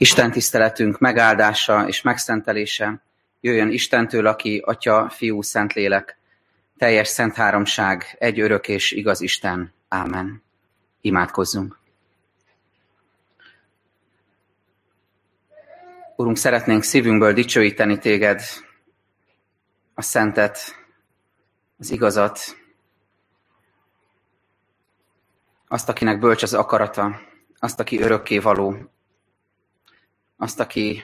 Isten tiszteletünk megáldása és megszentelése jöjjön Istentől, aki Atya, Fiú, Szentlélek, teljes szent háromság, egy örök és igaz Isten. Ámen. Imádkozzunk. Urunk, szeretnénk szívünkből dicsőíteni téged, a szentet, az igazat, azt, akinek bölcs az akarata, azt, aki örökké való, azt, aki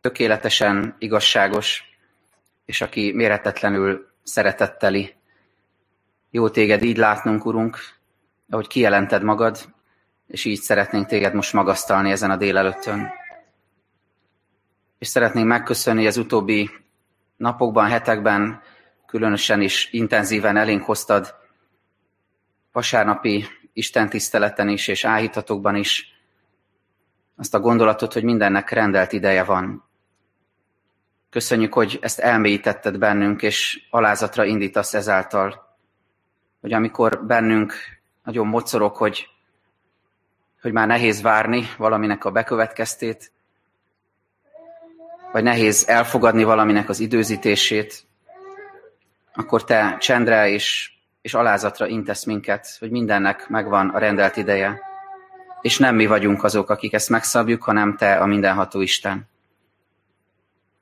tökéletesen igazságos, és aki méretetlenül szeretetteli. Jó téged így látnunk, Urunk, ahogy kijelented magad, és így szeretnénk téged most magasztalni ezen a délelőttön. És szeretnénk megköszönni az utóbbi napokban, hetekben, különösen is intenzíven elénk hoztad vasárnapi istentiszteleten is, és áhítatokban is, azt a gondolatot, hogy mindennek rendelt ideje van. Köszönjük, hogy ezt elmélyítetted bennünk, és alázatra indítasz ezáltal, hogy amikor bennünk nagyon mocorok, hogy, hogy már nehéz várni valaminek a bekövetkeztét, vagy nehéz elfogadni valaminek az időzítését, akkor te csendre és, és alázatra intesz minket, hogy mindennek megvan a rendelt ideje és nem mi vagyunk azok, akik ezt megszabjuk, hanem Te, a mindenható Isten.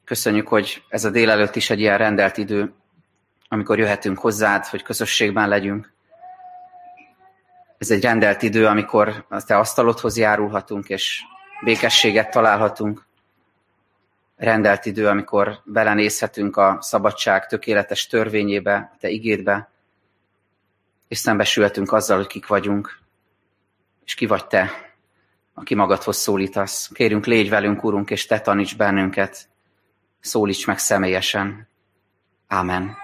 Köszönjük, hogy ez a délelőtt is egy ilyen rendelt idő, amikor jöhetünk hozzád, hogy közösségben legyünk. Ez egy rendelt idő, amikor a Te asztalodhoz járulhatunk, és békességet találhatunk. Rendelt idő, amikor belenézhetünk a szabadság tökéletes törvényébe, a Te igédbe, és szembesülhetünk azzal, hogy kik vagyunk, és ki vagy te, aki magadhoz szólítasz. Kérünk, légy velünk, Urunk, és te taníts bennünket, szólíts meg személyesen. Ámen.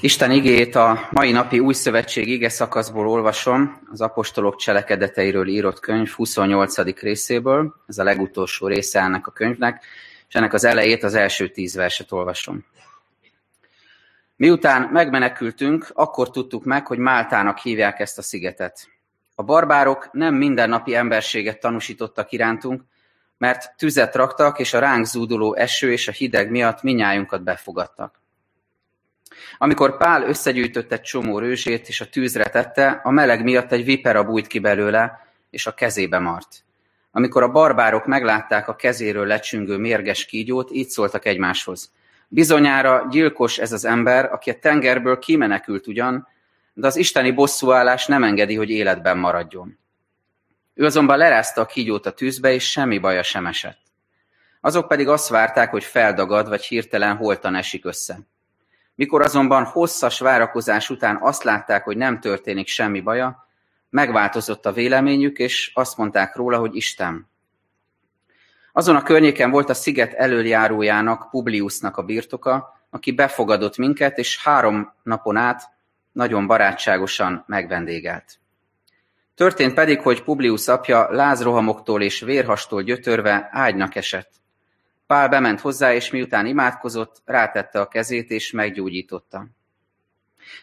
Isten igét a mai napi új szövetség ige szakaszból olvasom, az apostolok cselekedeteiről írott könyv 28. részéből, ez a legutolsó része ennek a könyvnek, és ennek az elejét, az első tíz verset olvasom. Miután megmenekültünk, akkor tudtuk meg, hogy Máltának hívják ezt a szigetet. A barbárok nem mindennapi emberséget tanúsítottak irántunk, mert tüzet raktak, és a ránk zúduló eső és a hideg miatt minnyájunkat befogadtak. Amikor Pál összegyűjtött egy csomó rőzsét, és a tűzre tette, a meleg miatt egy vipera bújt ki belőle, és a kezébe mart. Amikor a barbárok meglátták a kezéről lecsüngő mérges kígyót, így szóltak egymáshoz. Bizonyára gyilkos ez az ember, aki a tengerből kimenekült ugyan, de az isteni bosszúállás nem engedi, hogy életben maradjon. Ő azonban lerázta a kígyót a tűzbe, és semmi baja sem esett. Azok pedig azt várták, hogy feldagad, vagy hirtelen holtan esik össze. Mikor azonban hosszas várakozás után azt látták, hogy nem történik semmi baja, megváltozott a véleményük, és azt mondták róla, hogy Isten. Azon a környéken volt a sziget elöljárójának, Publiusnak a birtoka, aki befogadott minket, és három napon át nagyon barátságosan megvendégelt. Történt pedig, hogy Publius apja lázrohamoktól és vérhastól gyötörve ágynak esett. Pál bement hozzá, és miután imádkozott, rátette a kezét, és meggyógyította.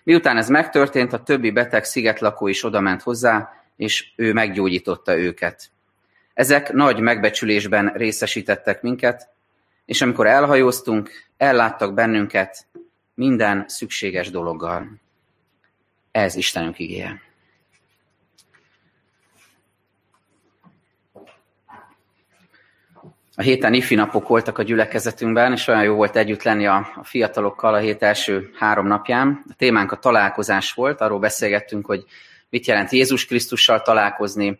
Miután ez megtörtént, a többi beteg szigetlakó is odament hozzá, és ő meggyógyította őket. Ezek nagy megbecsülésben részesítettek minket, és amikor elhajóztunk, elláttak bennünket minden szükséges dologgal. Ez Istenünk igéje. A héten ifi napok voltak a gyülekezetünkben, és olyan jó volt együtt lenni a, a fiatalokkal a hét első három napján. A témánk a találkozás volt, arról beszélgettünk, hogy mit jelent Jézus Krisztussal találkozni,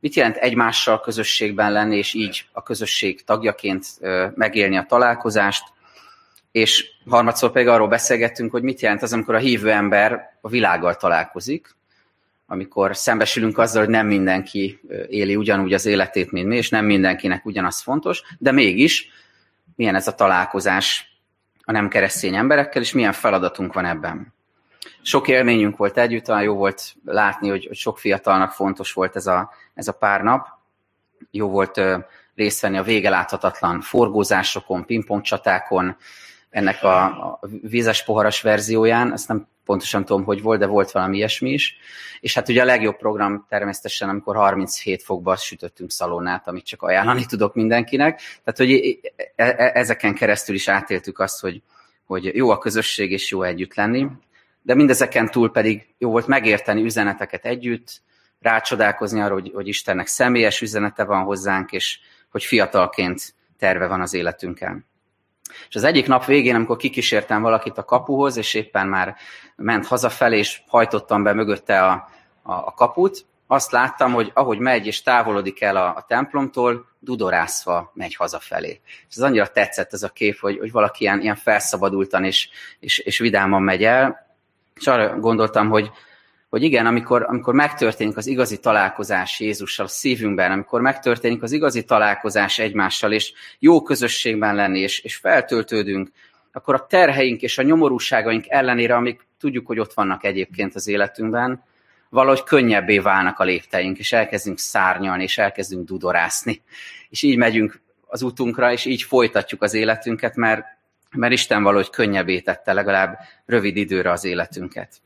mit jelent egymással közösségben lenni, és így a közösség tagjaként megélni a találkozást, és harmadszor pedig arról beszélgettünk, hogy mit jelent az, amikor a hívő ember a világgal találkozik, amikor szembesülünk azzal, hogy nem mindenki éli ugyanúgy az életét, mint mi, és nem mindenkinek ugyanaz fontos, de mégis milyen ez a találkozás a nem keresztény emberekkel, és milyen feladatunk van ebben. Sok élményünk volt együtt, jó volt látni, hogy, hogy sok fiatalnak fontos volt ez a, ez a pár nap. Jó volt részt venni a vége láthatatlan forgózásokon, pingpong csatákon, ennek a, a vízes poharas verzióján, ezt nem pontosan tudom, hogy volt, de volt valami ilyesmi is. És hát ugye a legjobb program természetesen, amikor 37 fokba sütöttünk szalonnát, amit csak ajánlani tudok mindenkinek. Tehát, hogy e, e, ezeken keresztül is átéltük azt, hogy, hogy jó a közösség és jó együtt lenni, de mindezeken túl pedig jó volt megérteni üzeneteket együtt, rácsodálkozni arra, hogy, hogy Istennek személyes üzenete van hozzánk, és hogy fiatalként terve van az életünkkel. És az egyik nap végén, amikor kikísértem valakit a kapuhoz, és éppen már ment hazafelé, és hajtottam be mögötte a, a, a kaput, azt láttam, hogy ahogy megy és távolodik el a, a templomtól, dudorászva megy hazafelé. És ez annyira tetszett ez a kép, hogy, hogy valaki ilyen, ilyen felszabadultan és, és, és vidáman megy el, és arra gondoltam, hogy, hogy igen, amikor, amikor megtörténik az igazi találkozás Jézussal a szívünkben, amikor megtörténik az igazi találkozás egymással, és jó közösségben lenni, és, és feltöltődünk, akkor a terheink és a nyomorúságaink ellenére, amik tudjuk, hogy ott vannak egyébként az életünkben, valahogy könnyebbé válnak a lépteink, és elkezdünk szárnyalni, és elkezdünk dudorászni. És így megyünk az útunkra, és így folytatjuk az életünket, mert, mert Isten valahogy könnyebbé tette legalább rövid időre az életünket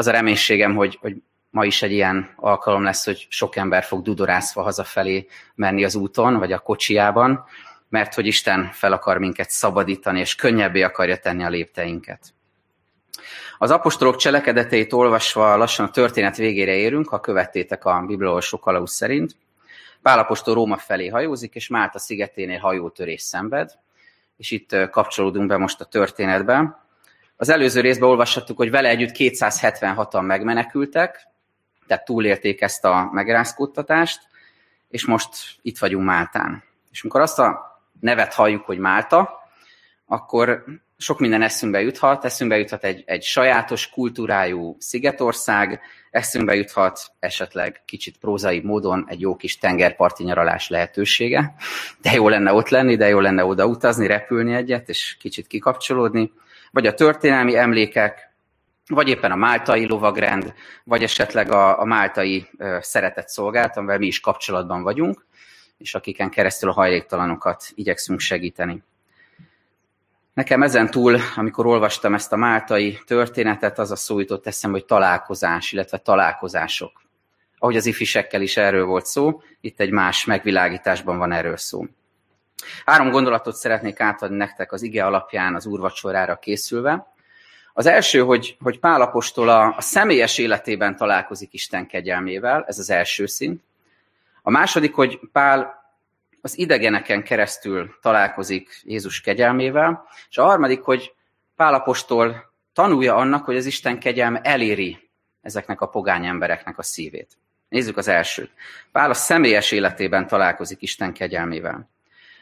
az a reménységem, hogy, hogy ma is egy ilyen alkalom lesz, hogy sok ember fog dudorászva hazafelé menni az úton, vagy a kocsiában, mert hogy Isten fel akar minket szabadítani, és könnyebbé akarja tenni a lépteinket. Az apostolok cselekedeteit olvasva lassan a történet végére érünk, ha követtétek a bibliolvasó kalauz szerint. Pálapostól Róma felé hajózik, és Málta szigeténél hajótörés szenved, és itt kapcsolódunk be most a történetbe. Az előző részben olvashattuk, hogy vele együtt 276-an megmenekültek, tehát túlélték ezt a megrázkódtatást, és most itt vagyunk Máltán. És amikor azt a nevet halljuk, hogy Málta, akkor sok minden eszünkbe juthat, eszünkbe juthat egy, egy sajátos kultúrájú szigetország, eszünkbe juthat esetleg kicsit prózai módon egy jó kis tengerparti nyaralás lehetősége. De jó lenne ott lenni, de jó lenne oda utazni, repülni egyet, és kicsit kikapcsolódni vagy a történelmi emlékek, vagy éppen a máltai lovagrend, vagy esetleg a, a máltai szeretett szolgált, amivel mi is kapcsolatban vagyunk, és akiken keresztül a hajléktalanokat igyekszünk segíteni. Nekem ezen túl, amikor olvastam ezt a máltai történetet, az a szó jutott eszembe, hogy találkozás, illetve találkozások. Ahogy az ifisekkel is erről volt szó, itt egy más megvilágításban van erről szó. Három gondolatot szeretnék átadni nektek az ige alapján az úrvacsorára készülve. Az első, hogy, hogy Pál apostol a, a személyes életében találkozik Isten kegyelmével, ez az első szint. A második, hogy Pál az idegeneken keresztül találkozik Jézus kegyelmével, és a harmadik, hogy Pál apostol tanulja annak, hogy az Isten kegyelme eléri ezeknek a pogány embereknek a szívét. Nézzük az elsőt. Pál a személyes életében találkozik Isten kegyelmével.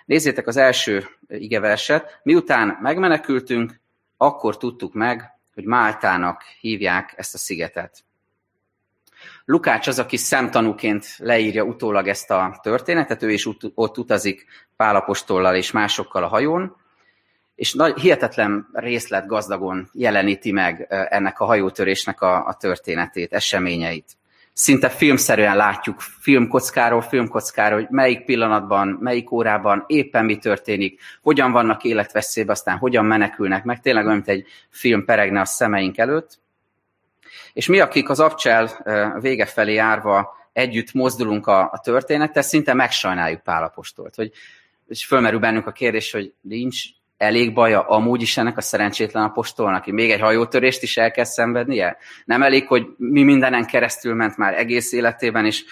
Nézzétek az első igeverset. Miután megmenekültünk, akkor tudtuk meg, hogy Máltának hívják ezt a szigetet. Lukács az, aki szemtanúként leírja utólag ezt a történetet, ő is ott utazik Pálapostollal és másokkal a hajón, és nagy, hihetetlen részlet gazdagon jeleníti meg ennek a hajótörésnek a, a történetét, eseményeit szinte filmszerűen látjuk filmkockáról filmkockáról, hogy melyik pillanatban, melyik órában éppen mi történik, hogyan vannak életveszélybe, aztán hogyan menekülnek meg, tényleg olyan, mint egy film peregne a szemeink előtt. És mi, akik az abcsel vége felé járva együtt mozdulunk a, a történettel, szinte megsajnáljuk Pálapostolt, hogy és fölmerül bennünk a kérdés, hogy nincs elég baja amúgy is ennek a szerencsétlen apostolnak, hogy még egy hajótörést is el kell szenvednie? Nem elég, hogy mi mindenen keresztül ment már egész életében, és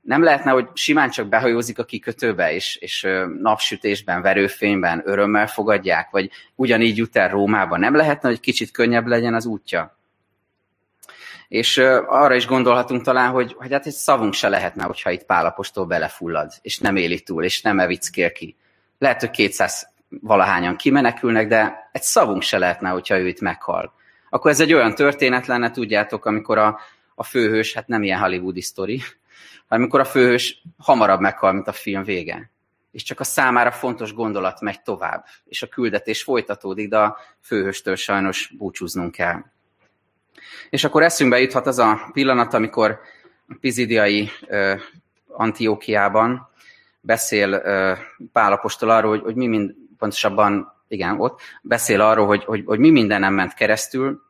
nem lehetne, hogy simán csak behajózik a kikötőbe, és, és napsütésben, verőfényben örömmel fogadják, vagy ugyanígy jut el Rómába. Nem lehetne, hogy kicsit könnyebb legyen az útja? És arra is gondolhatunk talán, hogy, hogy hát egy szavunk se lehetne, hogyha itt Pálapostól belefullad, és nem éli túl, és nem evickél ki. Lehet, hogy 200 valahányan kimenekülnek, de egy szavunk se lehetne, hogyha ő itt meghal. Akkor ez egy olyan történet lenne, tudjátok, amikor a, a főhős, hát nem ilyen hollywoodi sztori, hanem amikor a főhős hamarabb meghal, mint a film vége. És csak a számára fontos gondolat megy tovább, és a küldetés folytatódik, de a főhőstől sajnos búcsúznunk kell. És akkor eszünkbe juthat az a pillanat, amikor a pizidiai uh, Antiókiában beszél uh, Pálapostól arról, hogy, hogy mi mind pontosabban igen, ott beszél arról, hogy, hogy, hogy mi mindenem ment keresztül,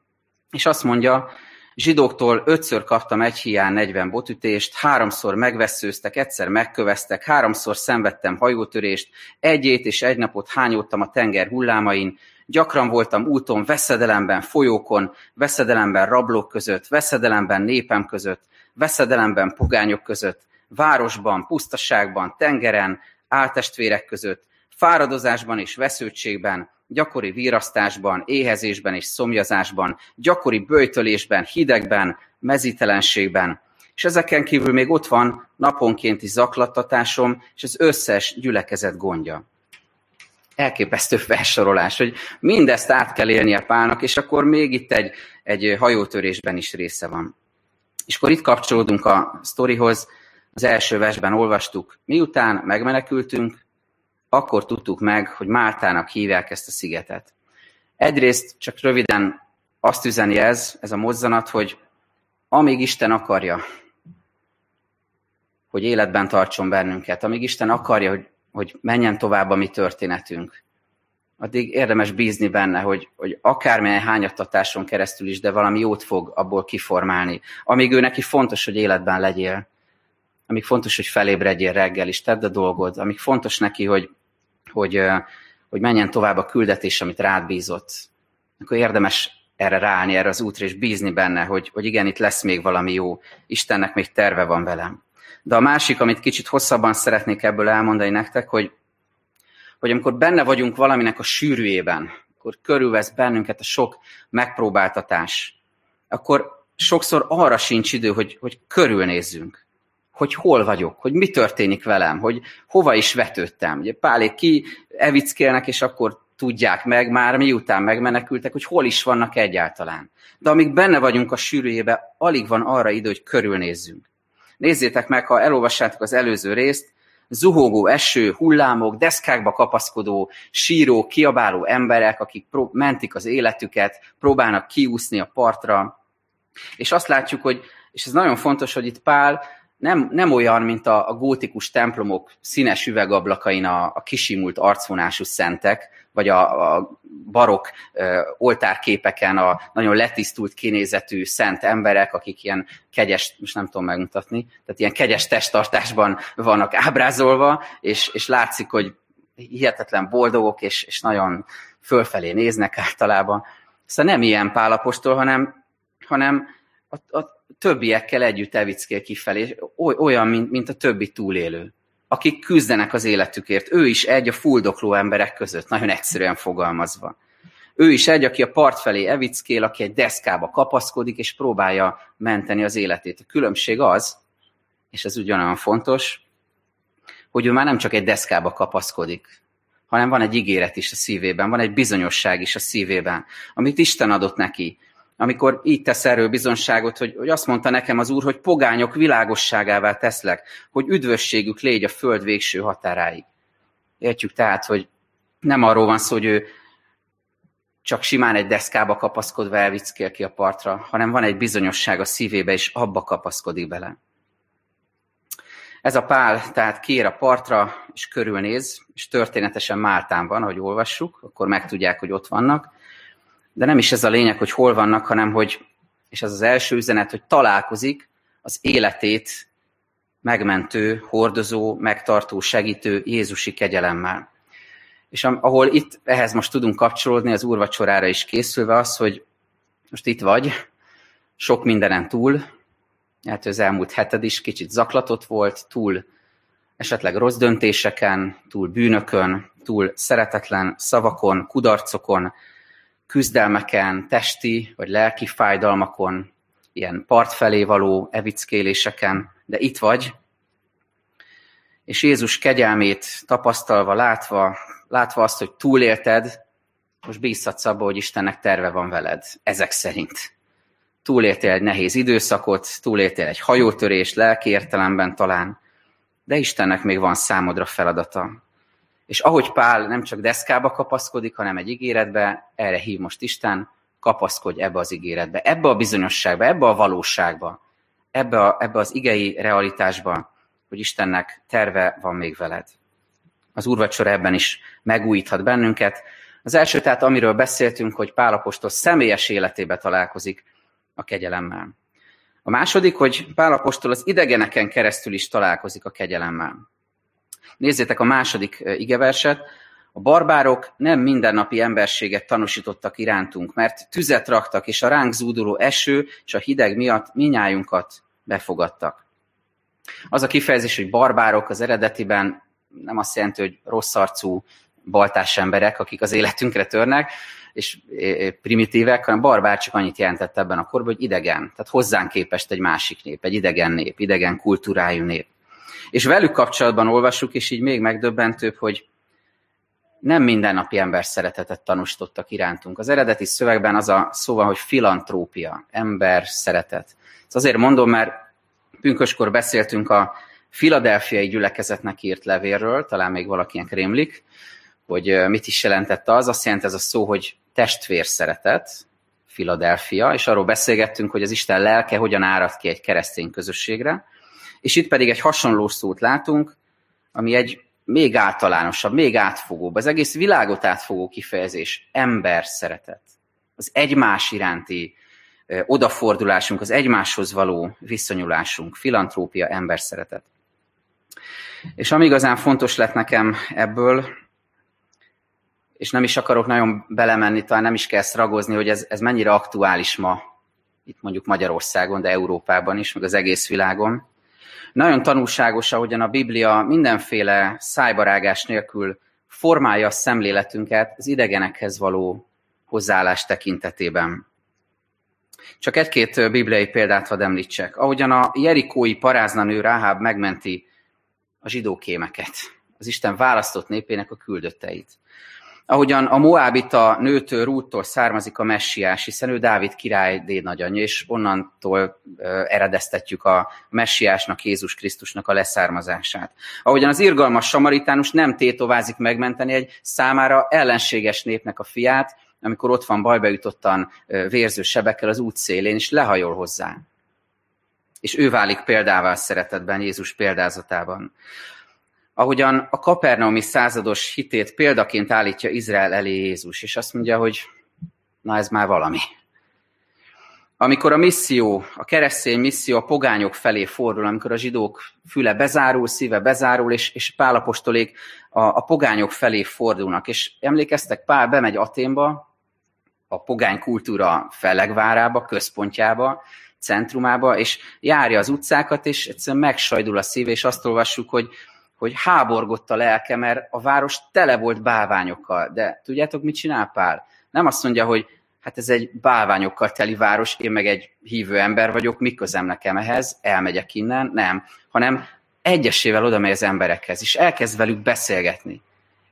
és azt mondja, Zsidóktól ötször kaptam egy hián 40 botütést, háromszor megveszőztek, egyszer megköveztek, háromszor szenvedtem hajótörést, egyét és egy napot hányódtam a tenger hullámain, gyakran voltam úton veszedelemben, folyókon, veszedelemben rablók között, veszedelemben népem között, veszedelemben pogányok között, városban, pusztaságban, tengeren, áltestvérek között, fáradozásban és vesződtségben, gyakori virasztásban, éhezésben és szomjazásban, gyakori böjtölésben, hidegben, mezítelenségben. És ezeken kívül még ott van naponkénti zaklattatásom és az összes gyülekezet gondja. Elképesztő felsorolás, hogy mindezt át kell élnie Pálnak, és akkor még itt egy, egy hajótörésben is része van. És akkor itt kapcsolódunk a sztorihoz, az első versben olvastuk, miután megmenekültünk, akkor tudtuk meg, hogy Máltának hívják ezt a szigetet. Egyrészt csak röviden azt üzeni ez, ez a mozzanat, hogy amíg Isten akarja, hogy életben tartson bennünket, amíg Isten akarja, hogy, hogy menjen tovább a mi történetünk, addig érdemes bízni benne, hogy, hogy akármilyen hányattatáson keresztül is, de valami jót fog abból kiformálni. Amíg ő neki fontos, hogy életben legyél, amíg fontos, hogy felébredjél reggel is, tedd a dolgod, amíg fontos neki, hogy, hogy, hogy menjen tovább a küldetés, amit rád bízott, akkor érdemes erre ráállni, erre az útra, és bízni benne, hogy, hogy igen, itt lesz még valami jó, Istennek még terve van velem. De a másik, amit kicsit hosszabban szeretnék ebből elmondani nektek, hogy, hogy amikor benne vagyunk valaminek a sűrűjében, akkor körülvesz bennünket a sok megpróbáltatás, akkor sokszor arra sincs idő, hogy, hogy körülnézzünk hogy hol vagyok, hogy mi történik velem, hogy hova is vetődtem. Ugye Pálék ki evickélnek, és akkor tudják meg már, miután megmenekültek, hogy hol is vannak egyáltalán. De amíg benne vagyunk a sűrűjébe, alig van arra idő, hogy körülnézzünk. Nézzétek meg, ha elolvassátok az előző részt, zuhogó eső, hullámok, deszkákba kapaszkodó, síró, kiabáló emberek, akik pró- mentik az életüket, próbálnak kiúszni a partra. És azt látjuk, hogy, és ez nagyon fontos, hogy itt Pál nem, nem olyan, mint a, a gótikus templomok színes üvegablakain a, a kisimult arcvonású szentek, vagy a, a barok ö, oltárképeken a nagyon letisztult kinézetű szent emberek, akik ilyen kegyes, most nem tudom megmutatni, tehát ilyen kegyes testtartásban vannak ábrázolva, és, és látszik, hogy hihetetlen boldogok, és, és nagyon fölfelé néznek általában. Szóval nem ilyen pálapostól, hanem, hanem a, a többiekkel együtt evickél kifelé, olyan, mint, mint a többi túlélő, akik küzdenek az életükért. Ő is egy a fuldokló emberek között, nagyon egyszerűen fogalmazva. Ő is egy, aki a part felé evickél, aki egy deszkába kapaszkodik, és próbálja menteni az életét. A különbség az, és ez ugyanolyan fontos, hogy ő már nem csak egy deszkába kapaszkodik, hanem van egy ígéret is a szívében, van egy bizonyosság is a szívében, amit Isten adott neki, amikor így tesz erről bizonságot, hogy, hogy azt mondta nekem az Úr, hogy pogányok világosságává teszlek, hogy üdvösségük légy a föld végső határáig. Értjük tehát, hogy nem arról van szó, hogy ő csak simán egy deszkába kapaszkodva elvickél ki a partra, hanem van egy bizonyosság a szívébe, és abba kapaszkodik bele. Ez a pál tehát kér a partra, és körülnéz, és történetesen Máltán van, ahogy olvassuk, akkor megtudják, hogy ott vannak, de nem is ez a lényeg, hogy hol vannak, hanem hogy, és ez az első üzenet, hogy találkozik az életét megmentő, hordozó, megtartó, segítő Jézusi kegyelemmel. És ahol itt ehhez most tudunk kapcsolódni, az úrvacsorára is készülve az, hogy most itt vagy, sok mindenen túl, hát az elmúlt heted is kicsit zaklatott volt, túl esetleg rossz döntéseken, túl bűnökön, túl szeretetlen szavakon, kudarcokon, küzdelmeken, testi vagy lelki fájdalmakon, ilyen part felé való evickéléseken, de itt vagy, és Jézus kegyelmét tapasztalva, látva, látva azt, hogy túlélted, most bízhatsz abba, hogy Istennek terve van veled, ezek szerint. Túléltél egy nehéz időszakot, túléltél egy hajótörést, lelki értelemben talán, de Istennek még van számodra feladata. És ahogy Pál nem csak deszkába kapaszkodik, hanem egy ígéretbe, erre hív most Isten, kapaszkodj ebbe az ígéretbe, ebbe a bizonyosságba, ebbe a valóságba, ebbe, a, ebbe az igei realitásba, hogy Istennek terve van még veled. Az úrvacsora ebben is megújíthat bennünket. Az első tehát, amiről beszéltünk, hogy Pálapostól személyes életébe találkozik a kegyelemmel. A második, hogy Pálapostól az idegeneken keresztül is találkozik a kegyelemmel. Nézzétek a második igeverset. A barbárok nem mindennapi emberséget tanúsítottak irántunk, mert tüzet raktak, és a ránk zúduló eső és a hideg miatt minnyájunkat befogadtak. Az a kifejezés, hogy barbárok az eredetiben nem azt jelenti, hogy rossz baltás emberek, akik az életünkre törnek, és primitívek, hanem barbár csak annyit jelentett ebben a korban, hogy idegen. Tehát hozzánk képest egy másik nép, egy idegen nép, idegen kultúrájú nép. És velük kapcsolatban olvassuk, és így még megdöbbentőbb, hogy nem mindennapi ember szeretetet tanúsítottak irántunk. Az eredeti szövegben az a szó van, hogy filantrópia, ember szeretet. Ezt azért mondom, mert pünköskor beszéltünk a filadelfiai gyülekezetnek írt levérről, talán még valakinek rémlik, hogy mit is jelentett az. Azt jelent ez a szó, hogy testvér szeretet, Filadelfia, és arról beszélgettünk, hogy az Isten lelke hogyan árad ki egy keresztény közösségre. És itt pedig egy hasonló szót látunk, ami egy még általánosabb, még átfogóbb, az egész világot átfogó kifejezés, ember szeretet. Az egymás iránti odafordulásunk, az egymáshoz való viszonyulásunk, filantrópia, ember szeretet. És ami igazán fontos lett nekem ebből, és nem is akarok nagyon belemenni, talán nem is kell ezt hogy ez, ez mennyire aktuális ma, itt mondjuk Magyarországon, de Európában is, meg az egész világon. Nagyon tanulságos, ahogyan a Biblia mindenféle szájbarágás nélkül formálja a szemléletünket az idegenekhez való hozzáállás tekintetében. Csak egy-két bibliai példát hadd említsek. Ahogyan a jerikói paráznanő Ráháb megmenti a zsidókémeket, az Isten választott népének a küldötteit. Ahogyan a Moábita nőtől Rúttól származik a messiás, hiszen ő Dávid király dédnagyanyja, és onnantól eredeztetjük a messiásnak, Jézus Krisztusnak a leszármazását. Ahogyan az irgalmas samaritánus nem tétovázik megmenteni egy számára ellenséges népnek a fiát, amikor ott van bajba jutottan vérző sebekkel az út szélén, és lehajol hozzá. És ő válik példává szeretetben, Jézus példázatában ahogyan a kapernaumi százados hitét példaként állítja Izrael elé Jézus, és azt mondja, hogy na ez már valami. Amikor a misszió, a keresztény misszió a pogányok felé fordul, amikor a zsidók füle bezárul, szíve bezárul, és, és Pálapostolék a, a pogányok felé fordulnak. És emlékeztek, Pál bemegy Aténba, a pogány kultúra fellegvárába, központjába, centrumába, és járja az utcákat, és egyszerűen megsajdul a szíve, és azt olvassuk, hogy hogy háborgott a lelke, mert a város tele volt bálványokkal. De tudjátok, mit csinál Pál? Nem azt mondja, hogy hát ez egy bálványokkal teli város, én meg egy hívő ember vagyok, mi közem nekem ehhez, elmegyek innen, nem, hanem egyesével oda megy az emberekhez, és elkezd velük beszélgetni.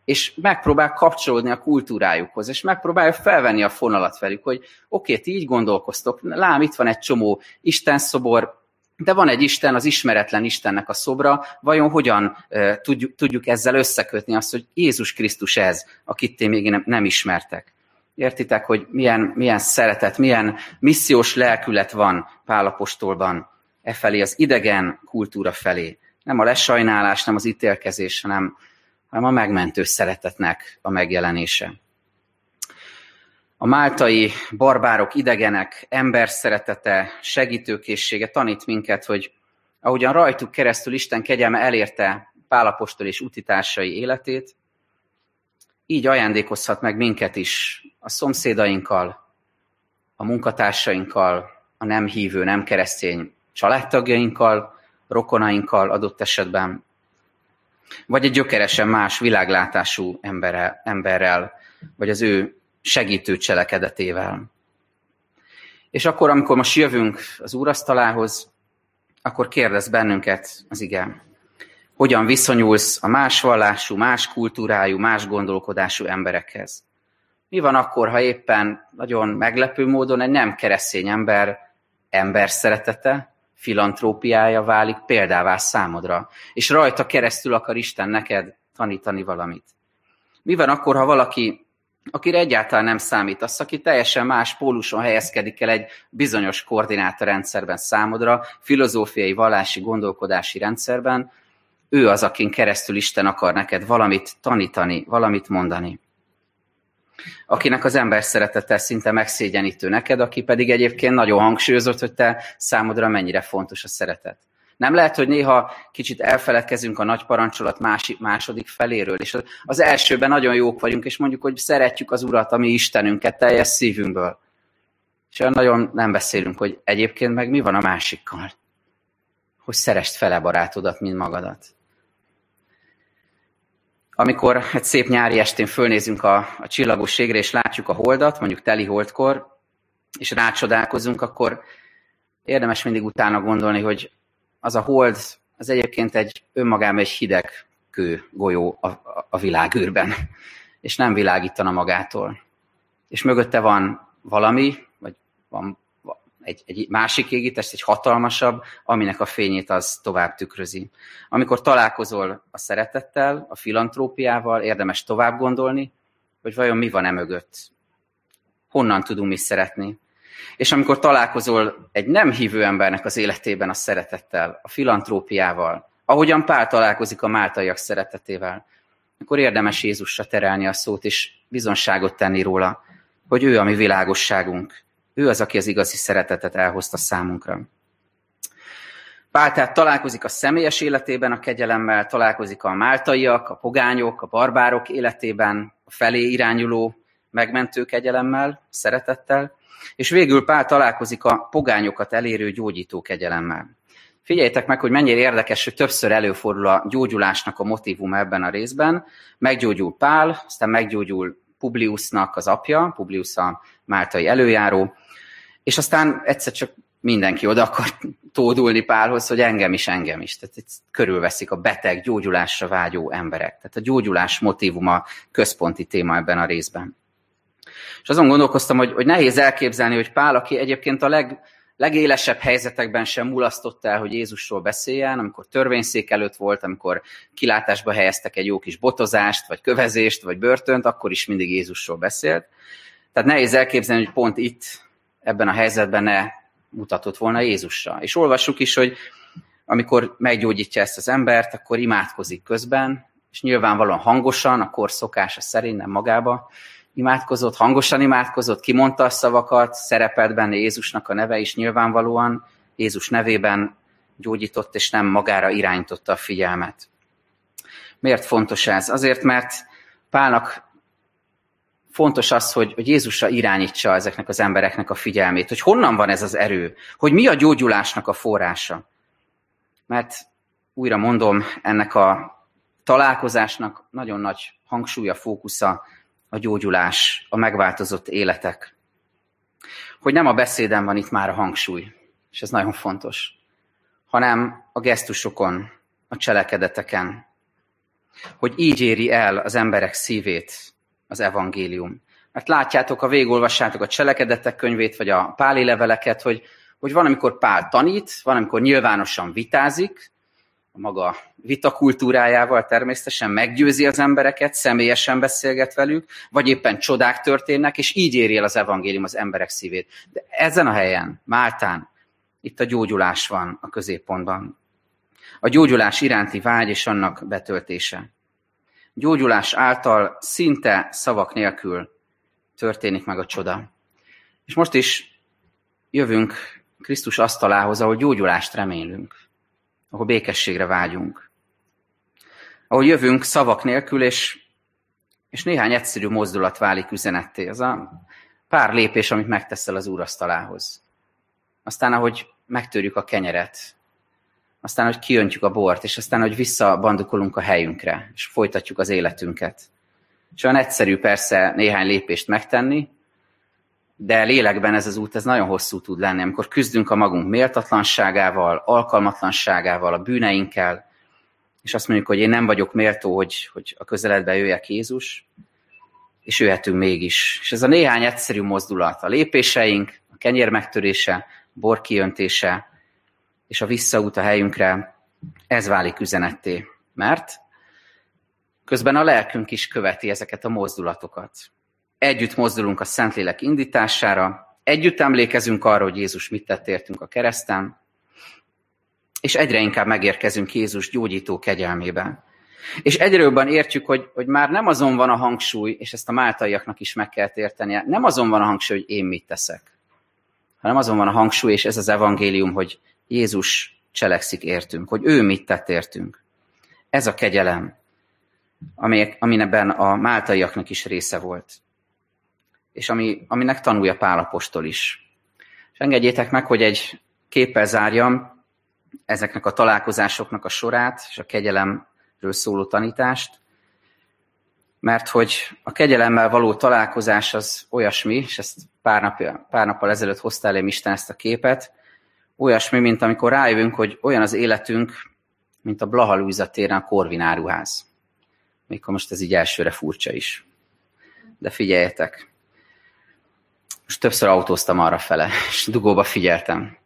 És megpróbál kapcsolódni a kultúrájukhoz, és megpróbálja felvenni a fonalat velük, hogy oké, ti így gondolkoztok, lám, itt van egy csomó Isten szobor, de van egy Isten, az ismeretlen Istennek a szobra, vajon hogyan tudjuk, tudjuk ezzel összekötni azt, hogy Jézus Krisztus ez, akit ti még nem, nem ismertek. Értitek, hogy milyen, milyen szeretet, milyen missziós lelkület van Pálapostolban e felé, az idegen kultúra felé. Nem a lesajnálás, nem az ítélkezés, hanem, hanem a megmentő szeretetnek a megjelenése. A máltai barbárok, idegenek, ember szeretete, segítőkészsége tanít minket, hogy ahogyan rajtuk keresztül Isten kegyelme elérte Pálapostól és utitársai életét, így ajándékozhat meg minket is a szomszédainkkal, a munkatársainkkal, a nem hívő, nem keresztény családtagjainkkal, rokonainkkal adott esetben, vagy egy gyökeresen más világlátású emberrel, emberrel vagy az ő segítő cselekedetével. És akkor, amikor most jövünk az úrasztalához, akkor kérdez bennünket az igen. Hogyan viszonyulsz a más vallású, más kultúrájú, más gondolkodású emberekhez? Mi van akkor, ha éppen nagyon meglepő módon egy nem keresztény ember ember szeretete, filantrópiája válik példává számodra, és rajta keresztül akar Isten neked tanítani valamit? Mi van akkor, ha valaki akire egyáltalán nem számít, az, aki teljesen más póluson helyezkedik el egy bizonyos koordinátorrendszerben számodra, filozófiai, vallási, gondolkodási rendszerben, ő az, akin keresztül Isten akar neked valamit tanítani, valamit mondani. akinek az ember szeretete szinte megszégyenítő neked, aki pedig egyébként nagyon hangsúlyozott, hogy te számodra mennyire fontos a szeretet. Nem lehet, hogy néha kicsit elfeledkezünk a nagy parancsolat másik, második feléről, és az elsőben nagyon jók vagyunk, és mondjuk, hogy szeretjük az Urat, ami Istenünket teljes szívünkből. És olyan nagyon nem beszélünk, hogy egyébként meg mi van a másikkal. Hogy szerest fele barátodat, mint magadat. Amikor egy szép nyári estén fölnézünk a, a csillagos égre, és látjuk a holdat, mondjuk teli holdkor, és rácsodálkozunk, akkor érdemes mindig utána gondolni, hogy az a hold, az egyébként egy önmagában egy hideg kő golyó a, a, világűrben, és nem világítana magától. És mögötte van valami, vagy van egy, egy másik égitest, egy hatalmasabb, aminek a fényét az tovább tükrözi. Amikor találkozol a szeretettel, a filantrópiával, érdemes tovább gondolni, hogy vajon mi van e mögött. Honnan tudunk mi szeretni. És amikor találkozol egy nem hívő embernek az életében a szeretettel, a filantrópiával, ahogyan Pál találkozik a máltaiak szeretetével, akkor érdemes Jézusra terelni a szót, és bizonságot tenni róla, hogy ő a mi világosságunk, ő az, aki az igazi szeretetet elhozta számunkra. Pál tehát találkozik a személyes életében a kegyelemmel, találkozik a máltaiak, a pogányok, a barbárok életében, a felé irányuló megmentő kegyelemmel, szeretettel, és végül Pál találkozik a pogányokat elérő gyógyító kegyelemmel. Figyeljétek meg, hogy mennyire érdekes, hogy többször előfordul a gyógyulásnak a motivum ebben a részben. Meggyógyul Pál, aztán meggyógyul Publiusnak az apja, Publius a máltai előjáró, és aztán egyszer csak mindenki oda akar tódulni Pálhoz, hogy engem is, engem is. Tehát itt körülveszik a beteg, gyógyulásra vágyó emberek. Tehát a gyógyulás motivuma központi téma ebben a részben. És azon gondolkoztam, hogy, hogy nehéz elképzelni, hogy Pál, aki egyébként a leg, legélesebb helyzetekben sem mulasztott el, hogy Jézusról beszéljen, amikor törvényszék előtt volt, amikor kilátásba helyeztek egy jó kis botozást, vagy kövezést, vagy börtönt, akkor is mindig Jézusról beszélt. Tehát nehéz elképzelni, hogy pont itt ebben a helyzetben ne mutatott volna Jézusra. És olvassuk is, hogy amikor meggyógyítja ezt az embert, akkor imádkozik közben, és nyilvánvalóan hangosan, a kor szokása szerint, nem magába imádkozott, hangosan imádkozott, kimondta a szavakat, szerepelt benne Jézusnak a neve is nyilvánvalóan, Jézus nevében gyógyított, és nem magára irányította a figyelmet. Miért fontos ez? Azért, mert Pálnak fontos az, hogy, hogy Jézusra irányítsa ezeknek az embereknek a figyelmét, hogy honnan van ez az erő, hogy mi a gyógyulásnak a forrása. Mert újra mondom, ennek a találkozásnak nagyon nagy hangsúlya, fókusza a gyógyulás, a megváltozott életek. Hogy nem a beszéden van itt már a hangsúly, és ez nagyon fontos, hanem a gesztusokon, a cselekedeteken. Hogy így éri el az emberek szívét az evangélium. Mert látjátok, ha végigolvassátok a cselekedetek könyvét, vagy a páli leveleket, hogy, hogy van, amikor Pál tanít, van, amikor nyilvánosan vitázik, a maga vitakultúrájával természetesen meggyőzi az embereket, személyesen beszélget velük, vagy éppen csodák történnek, és így éri el az evangélium az emberek szívét. De ezen a helyen, Máltán, itt a gyógyulás van a középpontban. A gyógyulás iránti vágy és annak betöltése gyógyulás által szinte szavak nélkül történik meg a csoda. És most is jövünk Krisztus asztalához, ahol gyógyulást remélünk, ahol békességre vágyunk. Ahol jövünk szavak nélkül, és, és néhány egyszerű mozdulat válik üzenetté. Az a pár lépés, amit megteszel az úrasztalához. Aztán, ahogy megtörjük a kenyeret, aztán, hogy kiöntjük a bort, és aztán, hogy visszabandukolunk a helyünkre, és folytatjuk az életünket. És olyan egyszerű persze néhány lépést megtenni, de lélekben ez az út ez nagyon hosszú tud lenni, amikor küzdünk a magunk méltatlanságával, alkalmatlanságával, a bűneinkkel, és azt mondjuk, hogy én nem vagyok méltó, hogy, hogy a közeledbe jöjjek Jézus, és jöhetünk mégis. És ez a néhány egyszerű mozdulat, a lépéseink, a kenyér megtörése, bor kiöntése, és a visszaút a helyünkre, ez válik üzenetté. Mert közben a lelkünk is követi ezeket a mozdulatokat. Együtt mozdulunk a Szentlélek indítására, együtt emlékezünk arra, hogy Jézus mit tett értünk a kereszten, és egyre inkább megérkezünk Jézus gyógyító kegyelmébe. És egyre jobban értjük, hogy, hogy már nem azon van a hangsúly, és ezt a máltaiaknak is meg kell értenie, nem azon van a hangsúly, hogy én mit teszek, hanem azon van a hangsúly, és ez az evangélium, hogy Jézus cselekszik értünk, hogy ő mit tett értünk. Ez a kegyelem, aminek a máltaiaknak is része volt, és ami, aminek tanulja Pálapostól is. És engedjétek meg, hogy egy képpel zárjam ezeknek a találkozásoknak a sorát, és a kegyelemről szóló tanítást, mert hogy a kegyelemmel való találkozás az olyasmi, és ezt pár, napja, pár nappal ezelőtt hoztál elém Isten ezt a képet, olyasmi, mint amikor rájövünk, hogy olyan az életünk, mint a Blaha Luisa téren a Korvináruház. Mikor most ez így elsőre furcsa is. De figyeljetek, most többször autóztam arra fele, és dugóba figyeltem.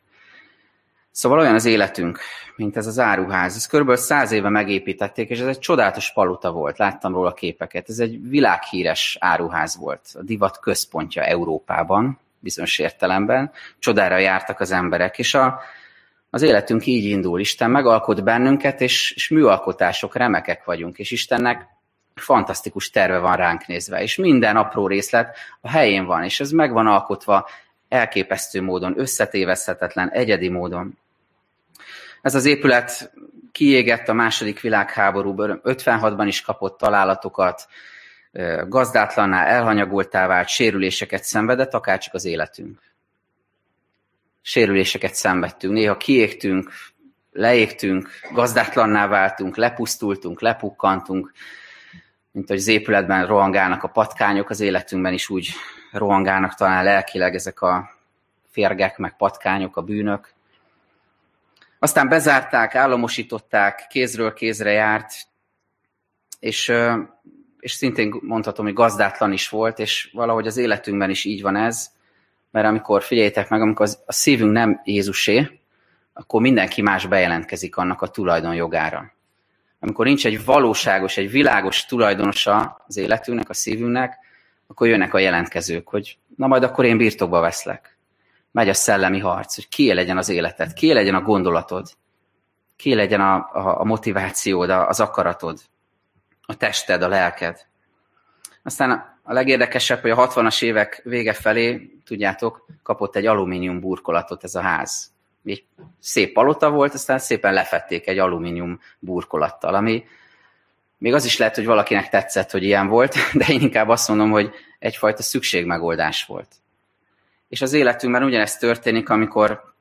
Szóval olyan az életünk, mint ez az áruház. Ezt körülbelül száz éve megépítették, és ez egy csodálatos paluta volt. Láttam róla képeket. Ez egy világhíres áruház volt. A divat központja Európában, bizonyos értelemben. Csodára jártak az emberek, és a, az életünk így indul. Isten megalkot bennünket, és, és műalkotások, remekek vagyunk, és Istennek fantasztikus terve van ránk nézve, és minden apró részlet a helyén van, és ez meg van alkotva elképesztő módon, összetévezhetetlen, egyedi módon. Ez az épület kiégett a második világháborúban, 56-ban is kapott találatokat, gazdátlanná, elhanyagoltá vált, sérüléseket szenvedett, akárcsak az életünk. Sérüléseket szenvedtünk, néha kiégtünk, leégtünk, gazdátlanná váltunk, lepusztultunk, lepukkantunk, mint hogy az épületben rohangálnak a patkányok, az életünkben is úgy rohangálnak talán lelkileg ezek a férgek, meg patkányok, a bűnök. Aztán bezárták, államosították, kézről kézre járt, és, és szintén mondhatom, hogy gazdátlan is volt, és valahogy az életünkben is így van ez, mert amikor, figyeljétek meg, amikor az, a szívünk nem Jézusé, akkor mindenki más bejelentkezik annak a tulajdonjogára amikor nincs egy valóságos, egy világos tulajdonosa az életünknek, a szívünknek, akkor jönnek a jelentkezők, hogy na majd akkor én birtokba veszlek. Megy a szellemi harc, hogy ki legyen az életed, ki legyen a gondolatod, ki legyen a, a, a motivációd, az akaratod, a tested, a lelked. Aztán a legérdekesebb, hogy a 60-as évek vége felé, tudjátok, kapott egy alumínium burkolatot ez a ház egy szép palota volt, aztán szépen lefették egy alumínium burkolattal, ami még az is lehet, hogy valakinek tetszett, hogy ilyen volt, de én inkább azt mondom, hogy egyfajta szükségmegoldás volt. És az életünkben ugyanezt történik, amikor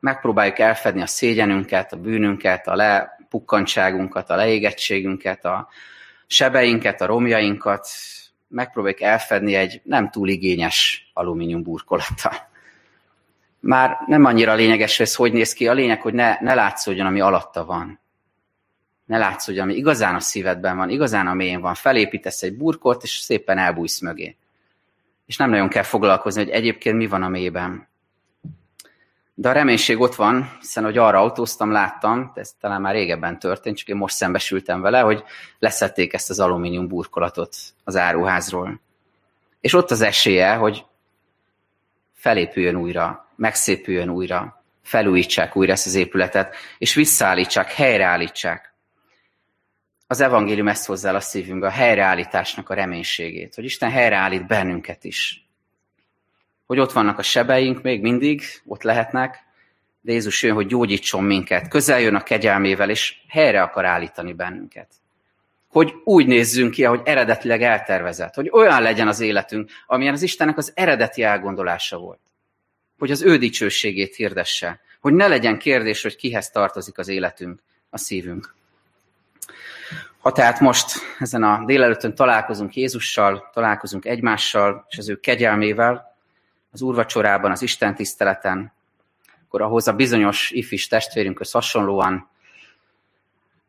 megpróbáljuk elfedni a szégyenünket, a bűnünket, a lepukkantságunkat, a leégettségünket, a sebeinket, a romjainkat, megpróbáljuk elfedni egy nem túl igényes alumínium burkolattal már nem annyira lényeges, ez hogy néz ki. A lényeg, hogy ne, ne látszódjon, ami alatta van. Ne látszódjon, ami igazán a szívedben van, igazán a mélyén van. Felépítesz egy burkot, és szépen elbújsz mögé. És nem nagyon kell foglalkozni, hogy egyébként mi van a mélyben. De a reménység ott van, hiszen hogy arra autóztam, láttam, ez talán már régebben történt, csak én most szembesültem vele, hogy leszették ezt az alumínium burkolatot az áruházról. És ott az esélye, hogy felépüljön újra megszépüljön újra, felújítsák újra ezt az épületet, és visszaállítsák, helyreállítsák. Az evangélium ezt hozzá a szívünkbe, a helyreállításnak a reménységét, hogy Isten helyreállít bennünket is. Hogy ott vannak a sebeink, még mindig ott lehetnek, de Jézus jön, hogy gyógyítson minket, közel jön a kegyelmével, és helyre akar állítani bennünket. Hogy úgy nézzünk ki, ahogy eredetileg eltervezett, hogy olyan legyen az életünk, amilyen az Istennek az eredeti elgondolása volt hogy az ő dicsőségét hirdesse, hogy ne legyen kérdés, hogy kihez tartozik az életünk, a szívünk. Ha tehát most ezen a délelőttön találkozunk Jézussal, találkozunk egymással és az ő kegyelmével, az úrvacsorában, az Isten tiszteleten, akkor ahhoz a bizonyos ifis testvérünkhöz hasonlóan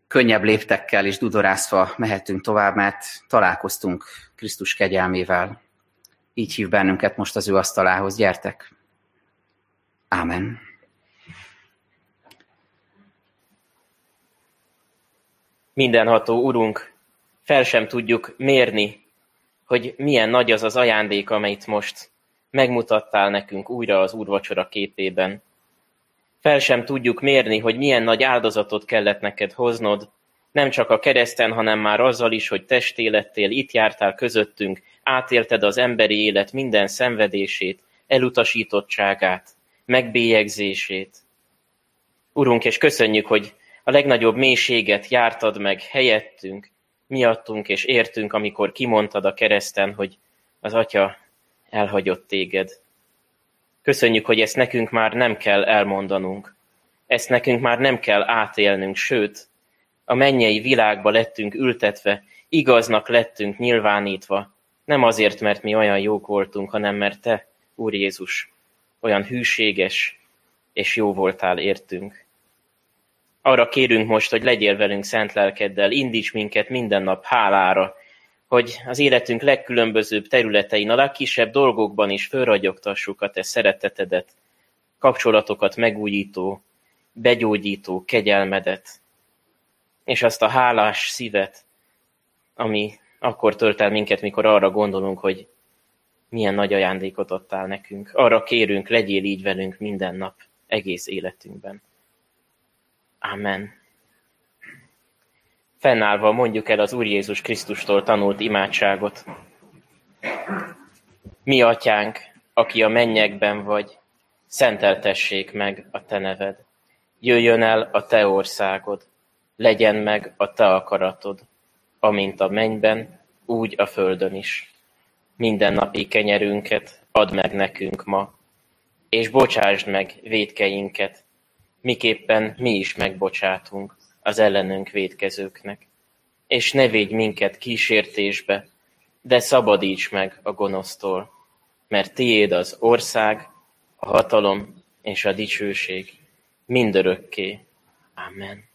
könnyebb léptekkel és dudorázva mehetünk tovább, mert találkoztunk Krisztus kegyelmével. Így hív bennünket most az ő asztalához. Gyertek! Amen. Mindenható Urunk, fel sem tudjuk mérni, hogy milyen nagy az az ajándék, amelyet most megmutattál nekünk újra az úrvacsora képében. Fel sem tudjuk mérni, hogy milyen nagy áldozatot kellett neked hoznod, Nem csak a kereszten, hanem már azzal is, hogy testélettél, itt jártál közöttünk, átélted az emberi élet minden szenvedését, elutasítottságát, megbélyegzését. Urunk, és köszönjük, hogy a legnagyobb mélységet jártad meg helyettünk, miattunk és értünk, amikor kimondtad a kereszten, hogy az Atya elhagyott téged. Köszönjük, hogy ezt nekünk már nem kell elmondanunk. Ezt nekünk már nem kell átélnünk, sőt, a mennyei világba lettünk ültetve, igaznak lettünk nyilvánítva, nem azért, mert mi olyan jók voltunk, hanem mert Te, Úr Jézus, olyan hűséges és jó voltál értünk. Arra kérünk most, hogy legyél velünk szent lelkeddel, indíts minket minden nap hálára, hogy az életünk legkülönbözőbb területein, a legkisebb dolgokban is fölragyogtassuk a te szeretetedet, kapcsolatokat megújító, begyógyító kegyelmedet, és azt a hálás szívet, ami akkor tölt el minket, mikor arra gondolunk, hogy milyen nagy ajándékot adtál nekünk. Arra kérünk, legyél így velünk minden nap, egész életünkben. Amen. Fennállva mondjuk el az Úr Jézus Krisztustól tanult imádságot. Mi atyánk, aki a mennyekben vagy, szenteltessék meg a te neved. Jöjjön el a te országod, legyen meg a te akaratod, amint a mennyben, úgy a földön is. Mindennapi kenyerünket add meg nekünk ma, és bocsásd meg védkeinket, miképpen mi is megbocsátunk az ellenünk védkezőknek. És ne védj minket kísértésbe, de szabadíts meg a gonosztól, mert tiéd az ország, a hatalom és a dicsőség mindörökké. Amen.